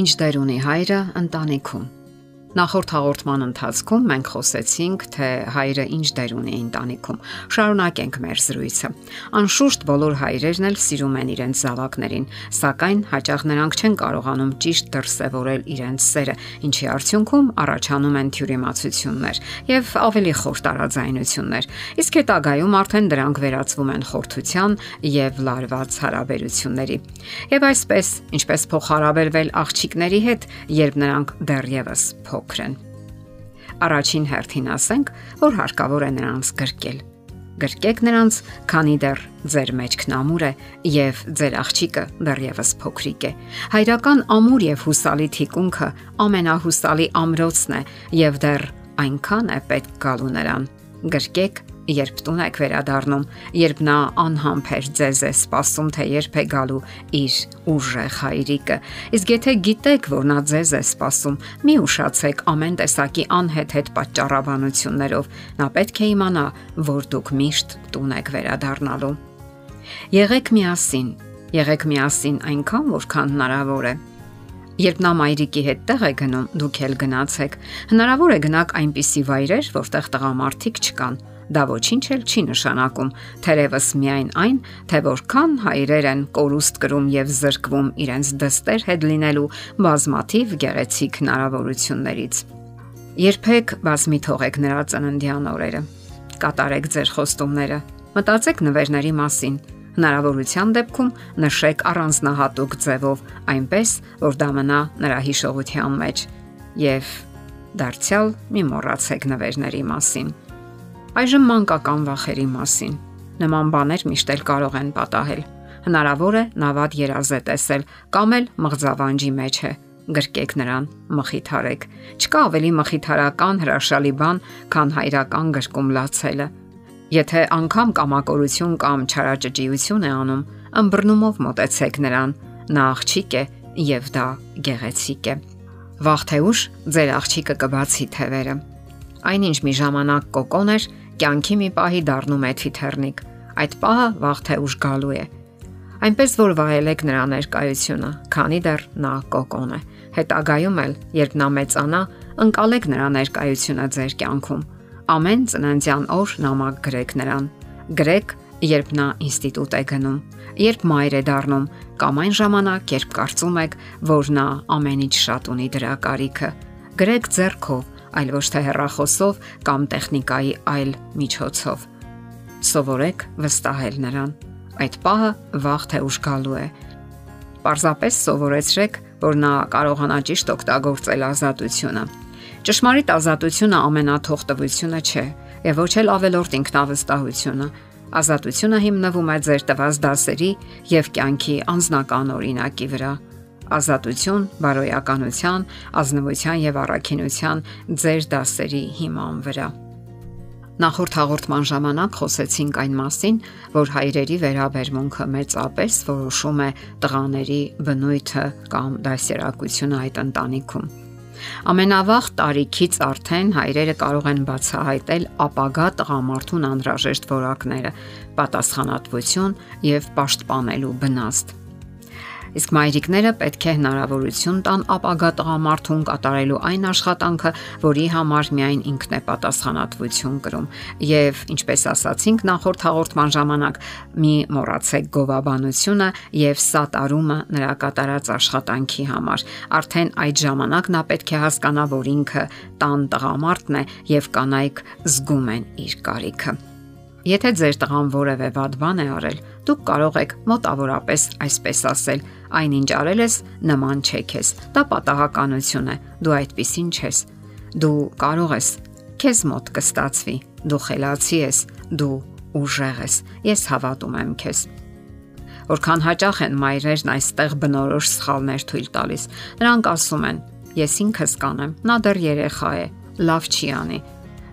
Ինչ դեր ունի հայրը ընտանիքում։ Նախորդ հաղորդման ընթացքում մենք խոսեցինք, թե հայրը ինչ դեր ունի ընտանիքում։ Շարունակենք մեր զրույցը։ Անշուշտ բոլոր հայրերն էլ սիրում են իրենց զավակներին, սակայն հաճախ նրանք չեն կարողանում ճիշտ դրսևորել իրենց սերը, ինչի արդյունքում առաջանում են թյուրիմացություններ եւ ավելի խոր տարաձայնություններ։ Իսկ հետագայում արդեն դրանք վերածվում են խորթության եւ լարված հարաբերությունների։ Եվ այսպես, ինչպես փոխհարաբերվել աղջիկների հետ, երբ նրանք դեռևս փոքր փոքր են։ Առաջին հերթին ասենք, որ հարկավոր է նրանց գրկել։ Գրկեք նրանց, քանի դեռ ձեր մեջքն ամուր է եւ ձեր աղջիկը դեռևս փոքրիկ է։ Հայրական ամուր եւ հուսալի թիկունքը ամենահուսալի ամրոցն է եւ դեռ այնքան է պետք գալու նրան։ Գրկեք երբ տուն եք վերադառնում, երբ նա անհամբեր ձեզ է սպասում, թե երբ է գալու իր ուժեղ հայրիկը։ Իսկ եթե գիտեք, որ նա ձեզ է սպասում, մի ուշացեք ամեն տեսակի անհետ-հետ պատճառաբանություններով։ Նա պետք է իմանա, որ դուք միշտ տուն եք վերադառնալու։ Եղեք միասին, եղեք միասին այնքան, որքան հնարավոր է։ Երբ նա մայրիկի հետ տեղ է գնում, դուք էլ գնացեք։ Հնարավոր է գնաք այնպիսի վայրեր, որտեղ տղամարդիկ չկան, Դա ոչինչ էլ չի նշանակում, թերևս միայն այն, թե որքան հայրեր են կորուստ կրում եւ զրկվում իրենց դստեր հետ լինելու բազմաթիվ գեղեցիկ հնարավորություններից։ Երբեք բազմի թողեք նրա ծննդյան օրերը։ Կատարեք ձեր խոստումները։ Մտածեք նվերների մասին։ Հնարավորության դեպքում նշեք առանձնահատուկ ձևով, այնպես որ դա մնա նրա հիշողության մեջ։ Եվ դարձյալ մի մոռացեք նվերների մասին։ Այժմ մանկական վախերի մասին։ Նման բաներ միշտ էլ կարող են պատահել։ Հնարավոր է նավատ երազ է տեսել կամ էլ մղձավանջի մեջ է։ Գրկեք նրան, մխիթարեք։ Չկա ավելի մխիթարական հրաշալի բան, քան հայրական գրկում լացելը։ Եթե անգամ կամակորություն կամ չարաճճիություն է անում, ըմբռնումով մտեցեք նրան։ Նա աղջիկ է եւ դա գեղեցիկ է։ Վաղ թե ուշ ձեր աղջիկը կբացի թևերը։ Այնինչ մի ժամանակ կոկոն էր, կյանքի մի պահի դառնում է թիթեռնիկ։ Այդ պահը վաղ թե ուշ գալու է։ Այնպես որ վայելեք նրա ներկայությունը, քանի դեռ նա կոկոն է։ Հետագայում էլ, երբ նա մեծանա, ընկալեք նրա ներկայությունը ձեր կյանքում։ Ամեն ծննդյան օր նամակ գրեք նրան։ Գրեք, երբ նա ինստիտուտ է գնում, երբ մայր է դառնում, կամ այն ժամանակ, երբ կարծում եք, որ նա ամենից շատ ունի դրա կարիքը։ Գրեք ձեռքով, այլ ոչ թե հեռախոսով կամ տեխնիկայի այլ միջոցով։ Սովորեք վստահել նրան։ Այդ պահը վաղ թե ուշ գալու է։ Պարզապես սովորեցրեք, որ նա կարողանա ճիշտ օգտագործել ազատությունը։ Ճշմարիտ ազատությունը ամենաթողտվությունը չէ, եւ ոչ էլ ավելորտ ինքնավստահությունը։ Ազատությունը հիմնվում է ձեր տված դասերի եւ կյանքի անznական օրինակի վրա ազատություն, բարոյականության, ազնվության եւ առաքինության ձեր դասերի հիման վրա։ Նախորդ հաղորդման ժամանակ խոսեցինք այն մասին, որ հայրերի վերաբերմունքը մեծապես որոշում է տղաների բնույթը կամ դասերակցությունը այդ ընտանիքում։ Ամենավաղ տարիքից արդեն հայրերը կարող են բացահայտել ապագա տղամարդուն անհրաժեշտ որակները՝ պատասխանատվություն եւ պաշտպանելու բնաստ։ Իսկ մայրիկները պետք է հնարավորություն տան ապագա տղամարդուն կատարելու այն աշխատանքը, որի համար միայն ինքն է պատասխանատվություն կրում։ Եվ ինչպես ասացինք նախորդ հաղորդման ժամանակ, մի մոռացեք գովաբանությունը եւ սատարումը նրա կատարած աշխատանքի համար։ Արդեն այդ ժամանակ նա պետք է հասկանա, որ ինքը տան տղամարդն է եւ կանայք զգում են իր կարիքը։ Եթե ձեր տղան որևէ վատ բան է արել, դուք կարող եք մոտավորապես այսպես ասել. այնինչ արել ես նման չէ քեզ։ Դա պատահականություն է։ Դու այդպեսին չես։ Դու կարող ես քեզ մոտ կստացվի։ Դու խելացի ես, դու ուժեղ ես։ Ես հավատում եմ քեզ։ Որքան հաճախ են մայրերն այստեղ բնորոշ սխալներ թույլ տալիս։ Նրանք ասում են. Ես ինքս կանեմ, նա դեռ երեխա է, լավ չի անի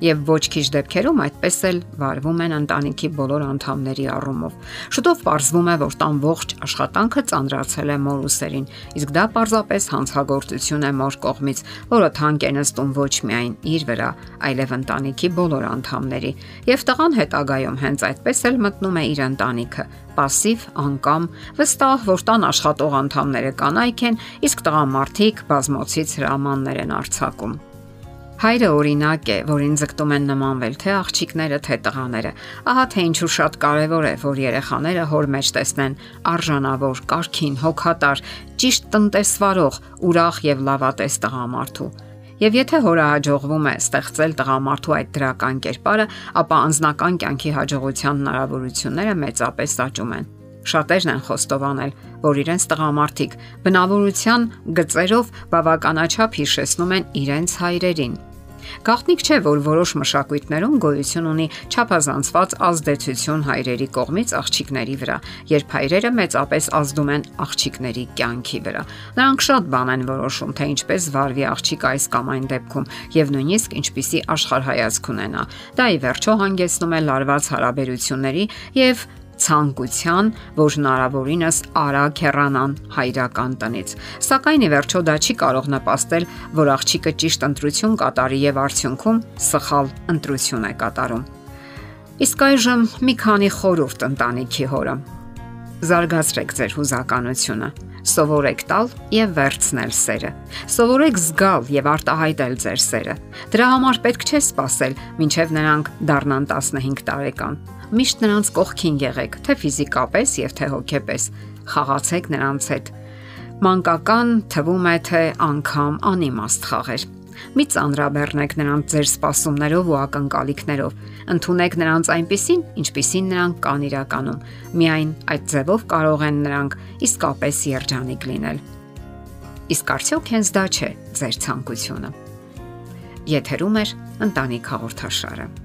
եւ ոչ քիչ դեպքերում այդպես էլ վարվում են ընտանիքի բոլոր անդամների առումով։ Շուտով ողջվում է, որ տան ողջ աշխատանքը ծանրացել է մորուսերին, իսկ դա պարզապես հանցագործություն է մոր կողմից, որը թանկ է նստում ոչ միայն իր վրա, այլև ընտանիքի բոլոր անդամների։ Եվ տղան հետագայում հենց այդպես էլ մտնում է իր ընտանիքը, пассив, անկամ, վստահ, որ տան աշխատող անդամները կանայք են, իսկ տղամարդիկ բազմոցից հրամաններ են արྩակում։ Հայրը օրինակ է, որին ձգտում են նմանվել թե աղջիկները, թե տղաները։ Ահա թե ինչու շատ կարևոր է, որ երեխաները հոր մեջ տեսնեն արժանավոր, կարքին, հոգատար, ճիշտ տնտեսվարող, ուրախ եւ լավատես տղամարդու։ Եվ եթե հորը հաջողվում է ստեղծել տղամարդու այդ դրական կերպարը, ապա անznական կյանքի հաջողության հնարավորությունները մեծապես աճում են։ Շատերն են խոստովանել, որ իրենց տղամարդիկ բնավորության գծերով բավականաչափ հիշեցնում են իրենց հայրերին։ Գաղտնիք չէ, որ որոշ մշակույթներում գոյություն ունի չափազանցված ազդեցություն հայրերի կողմից աղջիկների վրա, երբ հայրերը մեծապես ազդում են աղջիկների կյանքի վրա։ Նրանք շատ բան են որոշում, թե ինչպես վարվի աղջիկ այս կամ այն դեպքում, եւ նույնիսկ ինչպիսի աշխարհայացք ունենա։ Դա ի վերջո հանգեցնում է լարված հարաբերությունների եւ ցանկության, որ հնարավորինս արագ հեռանան հայրական տնից։ Սակայն ի վերջո դա չի կարող նպաստել, որ աղջիկը ճիշտ ընտրություն կատարի եւ արդյունքում սխալ ընտրություն է կատարում։ Իսկ այժմ մի քանի խորուրդ ընտանիքի հորը։ Զարգացրեք ձեր հուզականությունը սովորեք տալ եւ վերցնել սերը։ Սովորեք զգալ եւ արտահայտել ձեր սերը։ Դրա համար պետք չէ սпасել, մինչև նրանք դառնան 15 տարեկան միշտ նրանց կողքին եղեք, թե ֆիզիկապես եւ թե հոգեպես։ Խաղացեք նրանց հետ։ Մանկական թվում է թե անգամ անիմաստ խաղեր։ Մի ծանրաբեռնեք նրանց ձեր սպասումներով ու ակնկալիքներով։ Ընթունեք նրանց այնպիսին, ինչպիսին նրանք կան իրականում։ Միայն այդ ձևով կարող են նրանք իսկապես երջանիկ լինել։ Իսկ արդյոք հենց դա չէ ձեր ցանկությունը։ Եթերում է ընտանիք հաղորդաշարը։